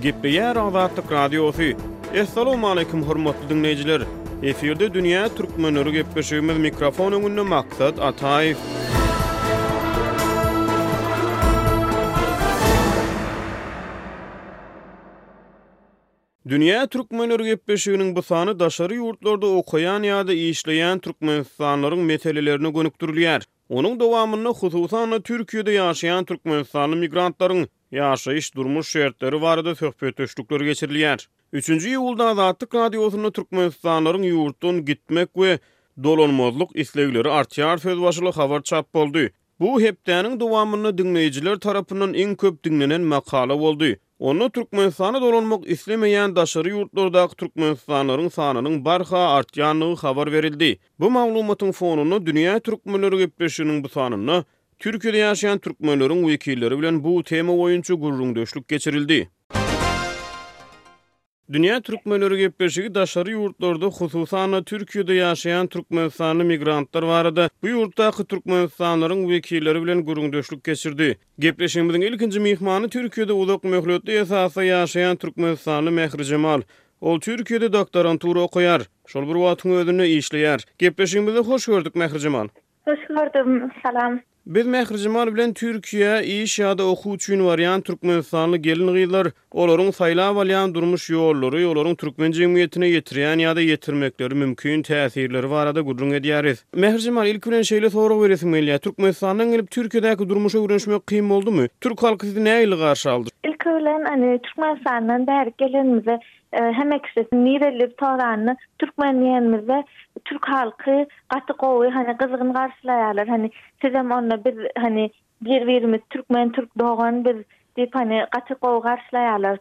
Gepleýär Azatlyk Radiosy. Essalawmaleýkim hormatly diňleýjiler! Efirde dünýä türkmenleri gepleşigimiz mikrofon öňünde Maksat Ataýew. Dünýä türkmenleri gepleşiginiň bu sany daşary ýurtlarda okaýan ýa-da işleýän türkmenistanlylaryň meselelerine gönükdirilýär. Onuň dowamynda, hususan-da, Türkiýede ýaşaýan türkmenistanly migrantlaryň ýaşaýyş-durmuş şertleri barada söhbetdeşlikler geçirilýär. Üçünji iýulda Azatlyk Radiosynda Türkmenistanlylaryň ýurtdan gitmek we dolanmazlyk islegleri artýar söz başyly habar çap boldy. Bu hepdäniň dowamynda diňleýjiler tarapyndan iň köp diňlenen makala boldy. Onda Türkmenistana dolanmak islemeýän daşary ýurtlardaky türkmenistanlylaryň sanynyň barha artýandygy habar berildi. Bu maglumatyň fonunda Dünýä türkmenleri gepleşiginiň bu sanynda Türkiýede ýaşaýan türkmenleriň wekilleri bilen bu tema boýunça gürrüňdeşlik geçirildi. Dünýä türkmenleri gepleşigi daşary ýurtlarda, hususan-da, Türkiýede ýaşaýan türkmenistanly migrantlar barada bu ýurtdaky türkmenistanlylaryň wekilleri bilen gürrüňdeşlik geçirdi. Gepleşigimiziň ilkinji myhmany Türkiýede uzak möhletli esasda ýaşaýan türkmenistanly Mährijemal. Ol Türkiýede doktorantura okaýar. Şol bir wagtyň özünde işleýär. Gepleşigimizi hoş gördük, Mährijemal! Hoş gördüm, salam. Biz Mährijemal bilen Türkiýä iş ýa-da okuw üçin barýan türkmenistanly gelin-gyzlar, olaryň saýlap alýan durmuş ýollary, olaryň türkmen jemgyýetine ýetirýän ýa-da ýetirmekleri mümkin täsirleri barada gürrüň edýäris. Mährijemal, ilki bilen şeýle sorag beresim gelýär, Türkmenistandan gelip Türkiýedäki durmuşa öwrenişmek kyn boldumy? Türk halky sizi nähili garşy aldy? Ilki bilen, türkmenistandan bäri gelenimize Hemme kişi miwelidir toranyny türkmen diýenimizde türk halky gaty gowy hany gyzgyn garşylaýarlar hany sizem onda biz hany bir birimiz türkmen türk dogan biz diýip hany gaty gowy garşylaýarlar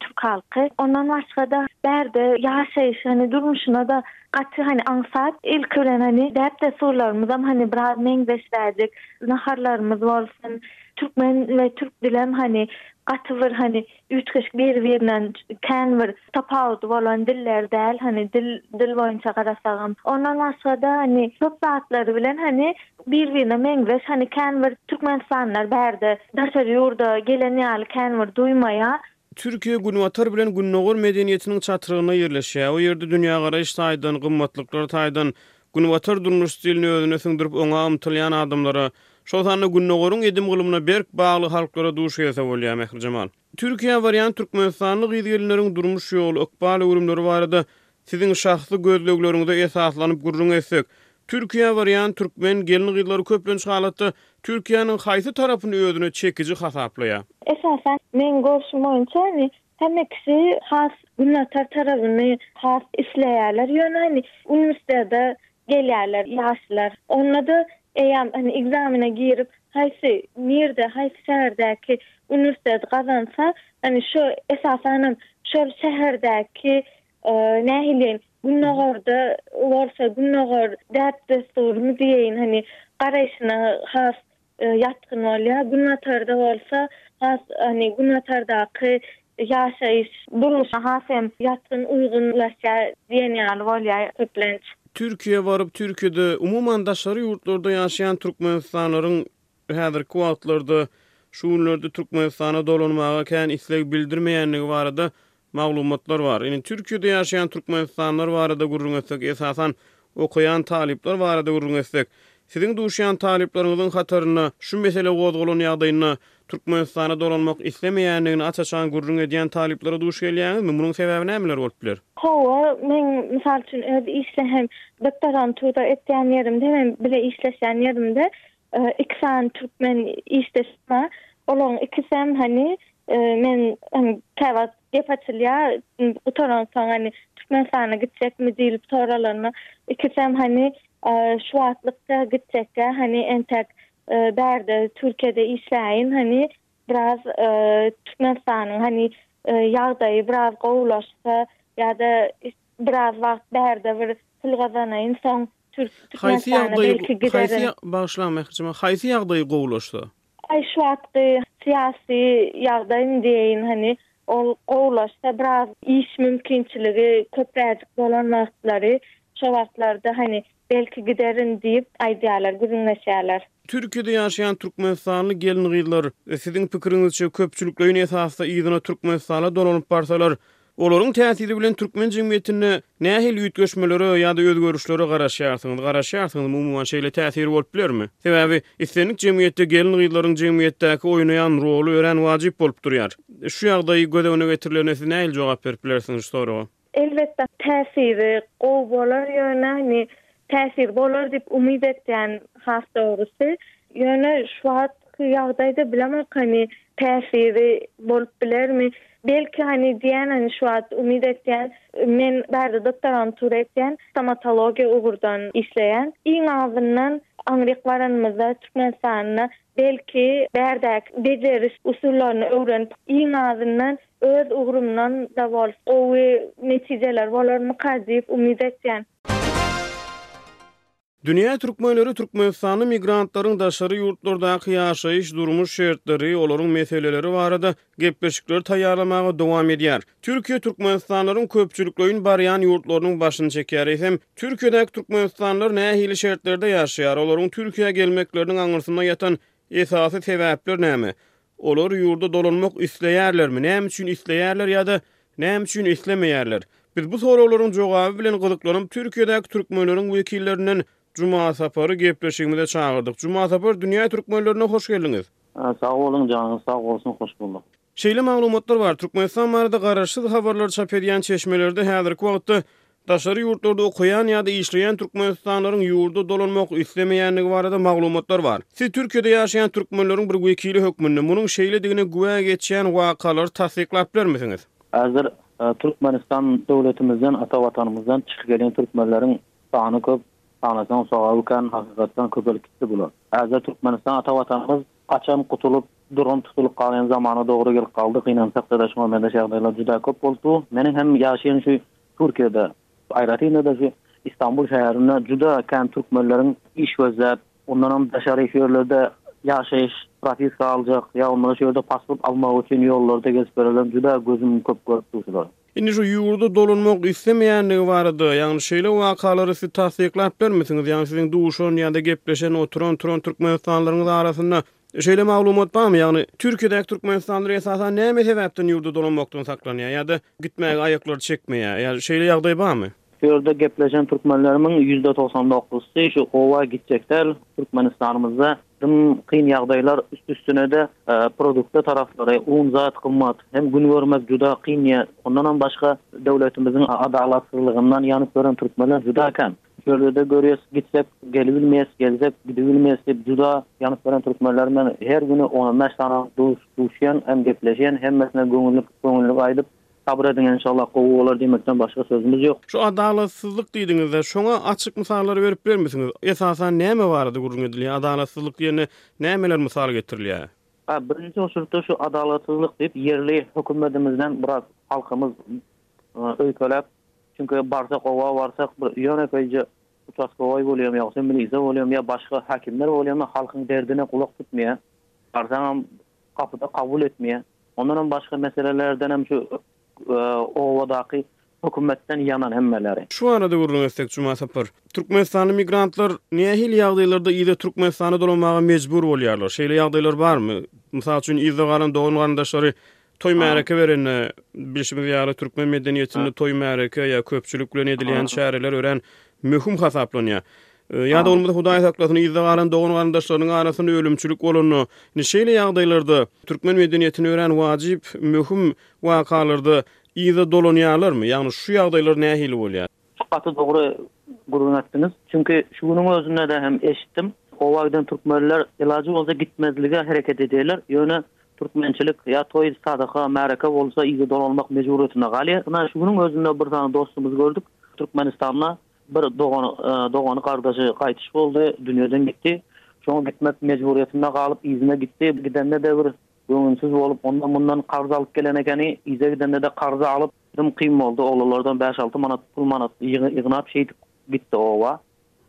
türk halky ondan başgada bärde ýaşaýyş hany durmuşynada gaty hany aňsat ilki bilen hany däp dessurlarymyzam hany biraz meňzeşräjik naharlarymyz bolsun türkmen we türk dilem hany gaty bir hany üýtgeşik biri-birinden kän bir tapawudy bolan diller däl, hany dil dil boýunça garasagam. Ondan başga-da, hany köp zatlary bilen, hany bir-birine meňzeş, hany kän bir türkmenistanlylar bärde daşary ýurda gelen ýaly kän bir duýmaýar. Türkiýe Günbatar bilen Gündogar medeniýetiniň çatrygynda ýerleşýär. O ýerde dünýägaraýyş taýdan, gymmatlyklar taýdan Günbatar durmuş stilini özüne siňdirip oňa ymtylýan adamlara, şol sanda Gündogaryň edim-gylymyna berk bagly halklara duş gelse bolýar, Mährijemal. Türkiýä barýan türkmenistanly gyz-gelinleriň durmuş ýoly, ykbal-öwrümleri barada Siziň şahsy gözlegleriňize esaslanyp gürrüň etsek, Türkiýä barýan türkmen gelin-gyzlary köplenç halatda Türkiýäniň haýsy tarapyny özüne çekiji hasaplaýar? Esasan, meň görşüm boýunça, ýagny Hemme kişi has günbatar tarabyny has isleýärler, ýöne hani uniwersitete gelýärler ýaşlar. Onda-da eýýäm hani ekzamene girip, haýsy nirde, haýsy şäherdäki uniwersiteti gazansa, hani şo esasanam şol şäherdäki nähiliýin gündogarda bolsa, gündogar däp-dessurymy diýeýin, hani garaýşyna has ýatgyn bolýar. Günbatarda bolsa has hani günbatardaky ýaşaýyş, durmuşa has hem ýatgyn, uýgunlaşýar diýen ýaly bolýar köplenç. Türkiýä baryp, Türkiýede, umuman daşary ýurtlarda ýaşaýan türkmenistanlaryň häzirki wagtlarda, şu günlerde Türkmenistana dolanmaga kän isleg bildirmeýändigi barada maglumatlar bar. Indi Türkiýede ýaşaýan türkmenistanlylar barada gürrüň etsek, esasan, okaýan talyplar barada gürrüň etsek, siziň duşýan talyplaryňyzyň hatarynda şu mesele gozgalan ýagdaýynda Türkmenistana dolanmak islemeýändigini aç-açan gürrüň edýän talyplara duş gelýäňizmi? Munuň sebäbi nämeler bolup biler? Hawa, meň, mysal üçin, öz işlehem doktorantura etýän ýerimde hem bile işleşýän ýerimde Iki sany türkmen işdeşim bar. Olaryň ikisem hany men käwagt gep açylýar, gutaransoň hany Türkmenistana gitjekmi diýlip soralanda, ikisem hany şu wagtlykda gitjekkä hany entek bärde Türkiýede işläýin, hany biraz Türkmenistanyň hany ýagdaýy biraz gowulaşsa ýa-da biraz wagt bärde bir pul gazanaýyn, soň Haýsy ýagdaý haýsy bagyşlaň Mährijima haýsy ýagdaý gowulaşsa? Aý şu wagtky syýasy ýagdaýmy diýeýin hany ol gowulaşsa biraz iş mümkinçiligi köpräjik bolan wagtlary şo wagtlarda hany belki giderin diýip aýdýarlar gürrüňleşýärler. Türkiýede ýaşaýan türkmenistanly gelin-gyzlar, siziň pikiriňizçe köpçülikleýin esasda yzyna Türkmenistana dolanyp barsalar, Olaryň täsiri bilen türkmen jemgyýetinde nähili üýtgeşmelere ýa-da özgerişlere garaşýarsyňyz, garaşýarsyňyzmy? Umuman, şeýle täsiri bolup bilermi? Sebäbi islendik jemgyýetde gelin-gyzlaryň jemgyýetdäki oýnaýan roly örän wajyp bolup durýar. Şu ýagdaý göz öňüne getirilende siz nähili jogap berip bilersiňiz şu soraga? Elbetde, täsiri gowy bolar, ýöne, hani, Täsir bolar diýip umyt etýän has dogrusy. Ýöne şu wagtky ýagdaýda bilemok hany täsiri bolup bilermi. Belki hany diýýän hany şu wagt umyt etýän. Men bärde doktorantura etýän. Stomatologiýa ugurdan işleýän. Iň azyndan aňryk baranymyzda Türkmenistanda belki bärdäki bejeriş usullaryny öwrenip iň azyndan Öz ugrumdan da bol gowy netijeler bolarmyka diýip umyt etýän. Dünýä türkmenleri türkmenistanly migrantlaryň daşary ýurtlardaky ýaşaýyş-durmuş şertleri, olaryň meseleleri barada gepleşikleri taýýarlamaga dowam edýär. Türkiýe türkmenistanlylaryň köpçülikleýin barýan ýurtlarynyň başyny çekýär. Eýsem, Türkiýedäki türkmenistanlylar nähili şertlerde ýaşaýar, olaryň Türkiýä gelmekleriniň aňyrsynda ýatan esasy sebäpler näme? Olar ýurda dolanmak isleýärlermi, näme üçin isleýärler ýa-da näme üçin islemeýärler? Biz bu soraglaryň jogaby bilen gyzyklanyp, Türkiýedäki türkmenleriň wekillerinden Juma Sapary gepleşigimize çagyrdyk. Juma Sapar, dünýä türkmenlerine hoş geldiňiz! Sag boluň, janyňyz sag bolsun, hoş bulduk. Şeýle maglumatlar bar, Türkmenistan barada garaşsyz habarlar çap edýän çeşmelerde häzirki wagtda Daşary ýurtlarda okaýan ýa-da işleýän türkmenistanlylaryň ýurda dolanmak islemeýändigi barada maglumatlar bar. Siz Türkiýede ýaşaýan türkmenleriň bir wekili hökmünde munuň şeýledigine güwä geçýän wakalary tassyklap bilermisiňiz? Häzir Türkmenistan döwletimizden, ata Watanymyzdan çykyp gelen türkmenleriň sany köp, sanasaň sogaby kän, hakykatdan köpelip gitdi bular. Häzir Türkmenistan, ata Watanymyz açan gutulyp, duran tutulyp galýan zamana dogry gelip galdy, gynansak-da-da şuňa meňzeş ýagdaýlar juda köp bolup dur. Meniň hem ýaşaýan şu Türkiýede, aýratyn-da daşy Istanbul şäherinde juda kän türkmenleriň iş gözläp, ondanam daşary şu ýerlerde ýaşaýyş, propiska aljak ýa bolmasa şu ýerde pasport almak üçin ýollarda gezip ýörenlerini juda gözüm köp görüp dur şular. Indi şu ýurda dolanmak islemeýändigi barada, ýagny şeýle wakalary siz tassyklap bilermisiňiz? Ýagny siziň duşan ýa-da gepleşen, oturan-turan türkmenistanlylaryňyz arasynda Şeýle maglumat barmy? Ýagny, Türkiýedäki türkmenistanlylar esasan näme sebäpden ýurda dolanmakdan saklanýar ýa-da gitmäge aýaklary çekmeýär? Ýa şeýle ýagdaý barmy? Şu ýerde gepleşen türkmenlerimiň ýüzde togsan dokuzysy şu gowa gitjek däl. Türkmenistanymyzda dym kyn ýagdaýlar üst-üstüne-de produkta taraplary, un zat gymmat. Hem gün görmek juda kyn diýýär. Ondanam başga döwletimiziň adalatsyzlygyndan ýanyp ýören türkmenler juda kän. Ýörede görýäs, gitsek, gelibilmeýäs, gelsek, gidibilmeýäs diýip juda ýanyp ýören türkmenler bilen her güni on-on bäş sany duş, duşýan hem gepleşýän, hemmesine göňüllük, göňüllük aýdyp, Sabyr ediň, enşallah, gowy bolar diýmekden başga sözümiz ýok. Şu adalatsyzlyk diýdiňiz-de, şoňa açyk mysallary berip bilermisiňiz? Esasan näme barada gürrüň edilýär? Adalatsyzlyk diýende nämeler mysal getirilýär? Hä, birinji oçurykda şu adalatsyzlyk diýip ýerli hökümetimizden biraz halkymyz öýkeläp, Çünki barsak oba barsak bir ýönekeýje uçastowaý bolýamy ýogsa milisiýa bolýamy ýa başga häkimler bolýamy halkyň derdine gulak tutmaýar. Barsaňam gapyda kabul etmeýär. Ondanam başga meselelerdenem şu obadaky hökümetden ýanan hemmeleri. Şu barada gürrüň etsek Juma Sapar. Türkmenistanly migrantlar nähili ýagdaýlarda yza Türkmenistana dolanmaga mejbur bolýarlar? Şeýle ýagdaýlar barmy? Mysal üçin yzda galan dogan-garyndaşlary Toý-märeke berende, bilşimiz ýaly, türkmen medeniýetinde toý-märeke ýa köpçülik bilen edilýän çäreler örän möhüm hasaplanýar. Ýa-da bolmasa, Hudaý saklasyn, yzda galan dogan-garyndaşlarynyň arasynda ölümçilik bolanda, indi şeýle ýagdaýlarda türkmen medeniýetinde örän wajyp, möhüm wakalarda yza dolanýarlarmy? Ýagny, şu ýagdaýlar nähili bolýar? Şu gaty dogry gürrüň etdiňiz. Çünki şu günüň özünde-de hem eşitdim. Oba giden türkmenler ilajy bolsa gitmezlige hereket edýärler. Ýöne türkmençilik ýa toý, sadaka, märeke bolsa yza dolanmak mejburyýetinde galýar. Ynha şu günüň özünde bir sany dostumyzy gördük. Türkmenistanda bir dogany, dogany, gardaşy gaýtyş boldy, dünýeden gitdi. Şoňa gitmek mejburyýetinde galyp yzyna gitdi. Gidende-de bir göwünsiz bolup, ondan-mundan karz alyp gelen ekeni. Yza gidende-de karzy alyp. Dym kyn boldy, oglanlardan bäş-alty manat pul manat ýygnap şeýdip gitdi oba.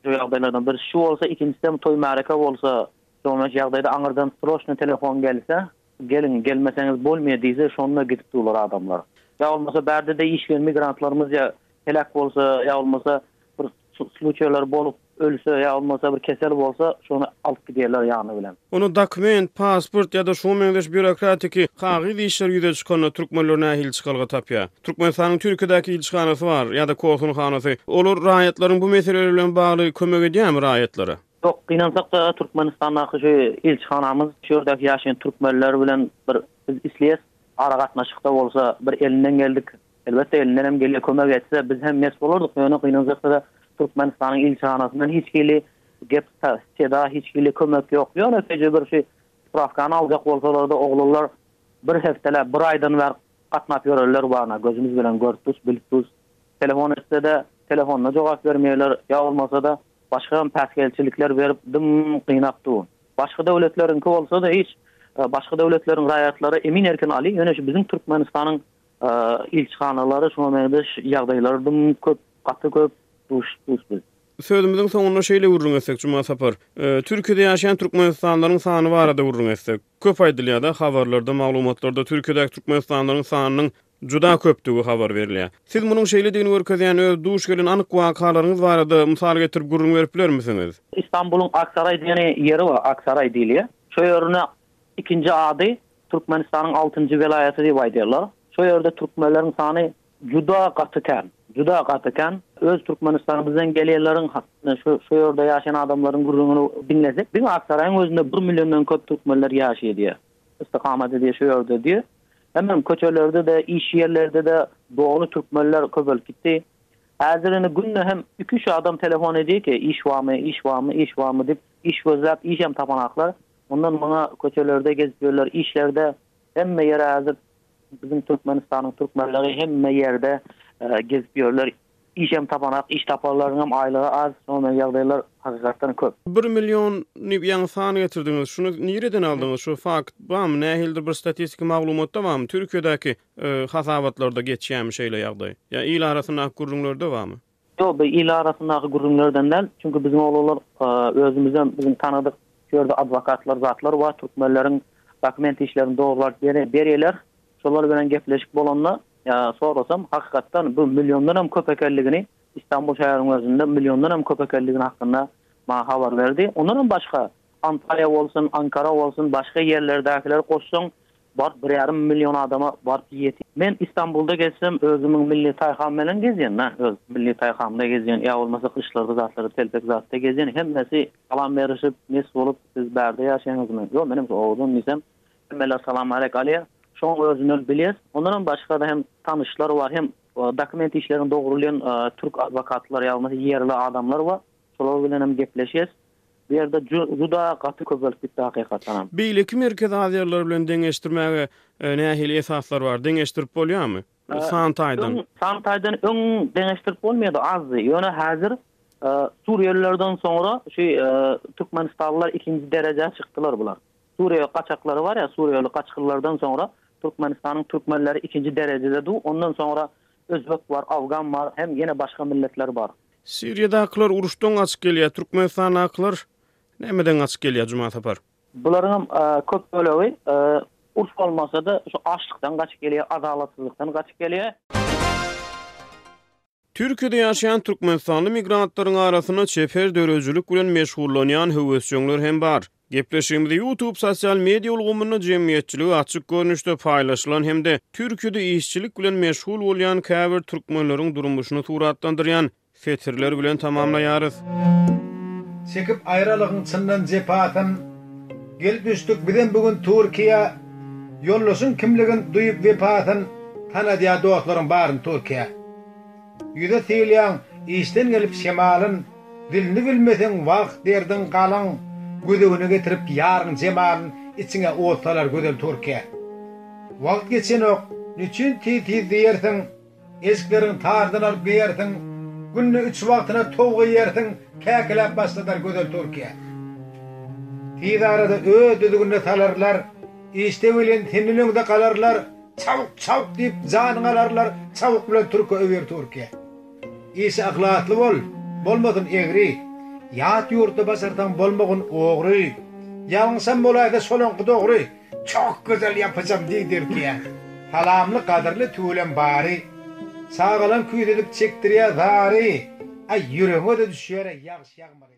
Şu ýagdaýlardan birisi şu bolsa, ikinjisem toý-märeke bolsa, şoňaç ýagdaýda aňyrdan sroçno telefon gelse, geliň, gelmeseňiz bolmaýa diýse, şonda gidip durlar adamlar. Ýa bolmasa bärde-de işleýän migrantlarymyz ýa heläk bolsa, ýa bolmasa bir Şu sluçeýler bolup ölse ýa bolmasa bir kesel bolsa şony alyp gidýärler ýany bilen. Onda dokument, pasport ýa-da şuňa meňzeş býurokratiki, kagyz işler ýüze çykanda türkmenler nähili çykalga tapýar? Türkmenistanyň Türkiýedäki ilçihanasy bar ýa-da kosunhanasy. Olar raýatlaryň bu meseleler bilen bagly kömek edýärmi raýatlara? Ýok, gynansakda Türkmenistandaky şu ilçihanamyz şu ýerdäki ýaşaýan türkmenler bilen bir biz isleýäs, aragatnaşykda bolsa bir elinden geldik, elbetde elindenem gelýär, kömek etse biz hem mes bolardyk, ýöne gynansakda Türkmenistanyň ilçihanasyndan hiç hili gep seda, hiç hili kömek ýok. Ýönekeýje bir şu sprawkany aljak bolsalarda oglanlar bir hepdeläp, bir aýdan bäri gatnap ýörerler bana, gözümiz bilen görüp durus, bilip durus. Telefon etsede telefonda jogap bermeýärler, ýa bolmasada Başgam päsgelçilikler berip dym gynap dur. Başga döwletleriňki bolsada hiç başga döwletleriň raýatlary emin erkin aly ýöne şu biziň Türkmenistanyň ilçihanalary şuňa meňzeş ýagdaýlary dym köp gaty köp duş duş biz. Sözümiziň soňunda şeýle gürrüň etsek Juma Sapar. Türkiýede ýaşaýan türkmenistanlylaryň sany barada gürrüň etsek. Köp aýdylýada habarlarda maglumatlarda Türkiýedäki türkmenistanlylaryň sanynyň Juda köpdügi habar berilýär. Siz munuň şeýledigini görkezýän öz duş gelen anyk wakalaryňyz barada mysal getirip gürrüň berip bilermisiňiz? Istanbulyň Aksaray diýen ýeri bar, Aksaray diýilýär. Şo ýerine ikinji ady Türkmenistanyň altynjy welaýaty diýip aýdýarlar. Şo ýerde türkmenleriň sany juda gaty kän, juda gaty kän. Öz Türkmenistanymyzdan gelýänleriň şu şo ýerde ýaşaýan adamlaryň gürrüňini diňlesek, diňe Aksaraýyň özünde bir milliondan köp türkmenler ýaşaýar diýýär. Ystykamady diýe şu ýerde diýe. Hemem köçelerde-de, iş ýerlerde-de doly türkmenler köbelip gitdi. Häzir indi günde hem iki-üç adam telefon edýär ki, iş barmy, iş barmy, iş barmy diýip, iş gözläp, işem tapanaklar. Mundan muňa köçelerde gezip ýörler, işlerde, hemme ýere häzir biziň Türkmenistanyň türkmenleri hemme ýerde gezip ýörler. Işem tapanak, iş tapanlaryňam aýlygy az, şondan ýagdaýlar hakykatdan köp. Bir million diýip ýaňy san getirdiňiz. Şuny nireden aldyňyz? Şu fakt barmy? Nähilidir bir statistiki maglumatda barmy? Türkiýedäki hasabatlarda geçýärmi şeýle ýagdaý? Ýa il arasyndaky gürrüňlerde barmy? Ýok, bu il arasyndaky gürrüňlerden däl. Çünki biziň oglanlar özümizden biziň tanadyk şu ýerde adwokatlar zatlar bar, türkmenleriň dokument işlerini dograp berýärler. Şolar bilen gepleşik bolanda sorasam, hakykatdan bu milliondan hem köp ekenligini, Istanbul şäheriniň özünde milliondan hem köp ekenligini hakynda maňa habar berdi. Ondan hem başga Antalýa bolsun, Ankara bolsun, başga ýerlerdäkileri goşsaň, baryp bir ýarym million adama baryp ýet. Men Istanbulda gezsem, özümiň milli taýham bilen gezýän-ä, öz milli taýhamda gezýän, ýa bolmasa gyşlarda zatlarda telpek zatda gezýän, hemmesi salam berişip, mes bolup, siz bärde ýaşaýaňyzmy? Ýok, menem şu owadan diýsem, Emela salam alek alýa. Şoň özünden biles. Ondan hem başgada hem tanyşlar bar hem dokument işlerini dogruleýän türk adwokatlar ýa bolmasa ýerli adamlar bar. Şolar bilen hem gepleşýäs. Bu ýerde juda gaty köpelip gitdi hakykatdan hem. Beýleki merkezi aziýalylar bilen deňeşdirmäge nähili esaslar bar? Deňeşdirip bolýarmy? San taýdan. San taýdan öň deňeşdirip bolmaýardy azdy. Ýöne häzir suriýelilerden soňra şu türkmenistanlylar ikinji derejä çykdylar bular. Suriýa gaçaklary bar ýa Suriýaly gaçgynlardan soňra Türkmenistanyň Türkmenleri ikinji derejede du ondan soňra Özbek bar Afgan bar hem ýene başga milletler bar. Siriýadakylar uruşdan gaçyp gelýä Türkmenistandakylar nämeden gaçyp gelýä Juma Sapar. Bularyň hem köp bölegi uruş bolmasada şu açlykdan gaçyp gelýä adalatsyzlykdan gaçyp gelýä. Türkiýede ýaşaýan türkmenistanly migrantlaryň arasynda çeper döredijilik bilen meşgullanýan höwesjeňler hem bar. Gepleşigimizi YouTube sosial media ulgamynda jemgyýetçilige açyk görnüşde paýlaşylan hem-de Türkiýede işçilik bilen meşgul bolýan käbir türkmenleriň durmuşyny suratlandyrýan setirler bilen tamamlaýarys. Çekip aýralygyň çyndan jepasyn. Gelip düşdik bizem bu gün Türkiýä Ýoldaşyň kimligin duýup wepasyn Tanadýa dostlaryň baryn Türkiýä Ýüze sylýaň işden gelip şemalyn Dilini bilmeseň wah derdiň galyň Gözegine getirip ýaryň jemalyn Içiňe ot salar gözel Türkiýä Wagt geçenok niçün tiz-tiz diýersiň Ejikleriň tardan alyp geýersiň, Günde üç wagtyna towuk iýersiň, Käkiläp başladar gözel Türkiýe. Tiz arada öz düzgünine salarlar, Işde welin senden öňde galarlar, Çabuk, çabuk diýip janyňy alarlar, Çabuk bilen türke öwür Türkiýe. Işe yhlasly bol, bolmasyn egri, Ýat ýurtda başarsaň bolmagyn ogry, Ýalňyşam bolaýsa şolaňky dogry, Çok gözel yapacağım diý Türkiye. Salamly gadyrly tüwelem bary. Çagalan küýs edip çekdirýä zary. Aý ýüregiňe-de düşýär-ä ýagyş ýagmyry.